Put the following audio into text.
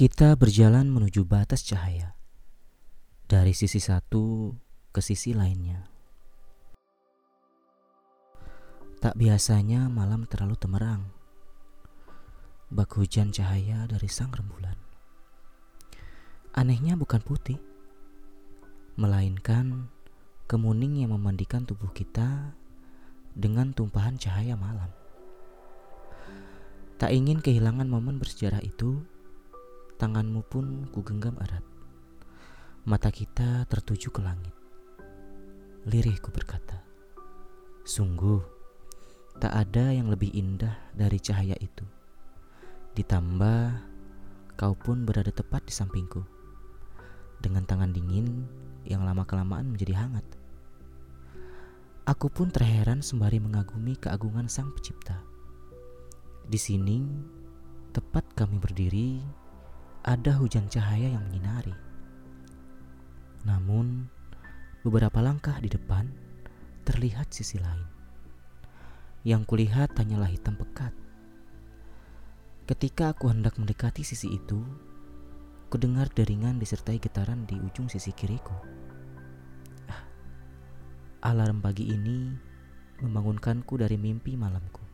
Kita berjalan menuju batas cahaya dari sisi satu ke sisi lainnya. Tak biasanya malam terlalu temerang. Bak hujan cahaya dari sang rembulan. Anehnya bukan putih, melainkan kemuning yang memandikan tubuh kita dengan tumpahan cahaya malam. Tak ingin kehilangan momen bersejarah itu, tanganmu pun kugenggam erat. Mata kita tertuju ke langit. Lirihku berkata, sungguh tak ada yang lebih indah dari cahaya itu. Ditambah, kau pun berada tepat di sampingku. Dengan tangan dingin yang lama-kelamaan menjadi hangat. Aku pun terheran sembari mengagumi keagungan sang pencipta. Di sini, tepat kami berdiri, ada hujan cahaya yang menyinari. Namun, beberapa langkah di depan terlihat sisi lain. Yang kulihat hanyalah hitam pekat. Ketika aku hendak mendekati sisi itu, kudengar deringan disertai getaran di ujung sisi kiriku. Ah, alarm pagi ini membangunkanku dari mimpi malamku.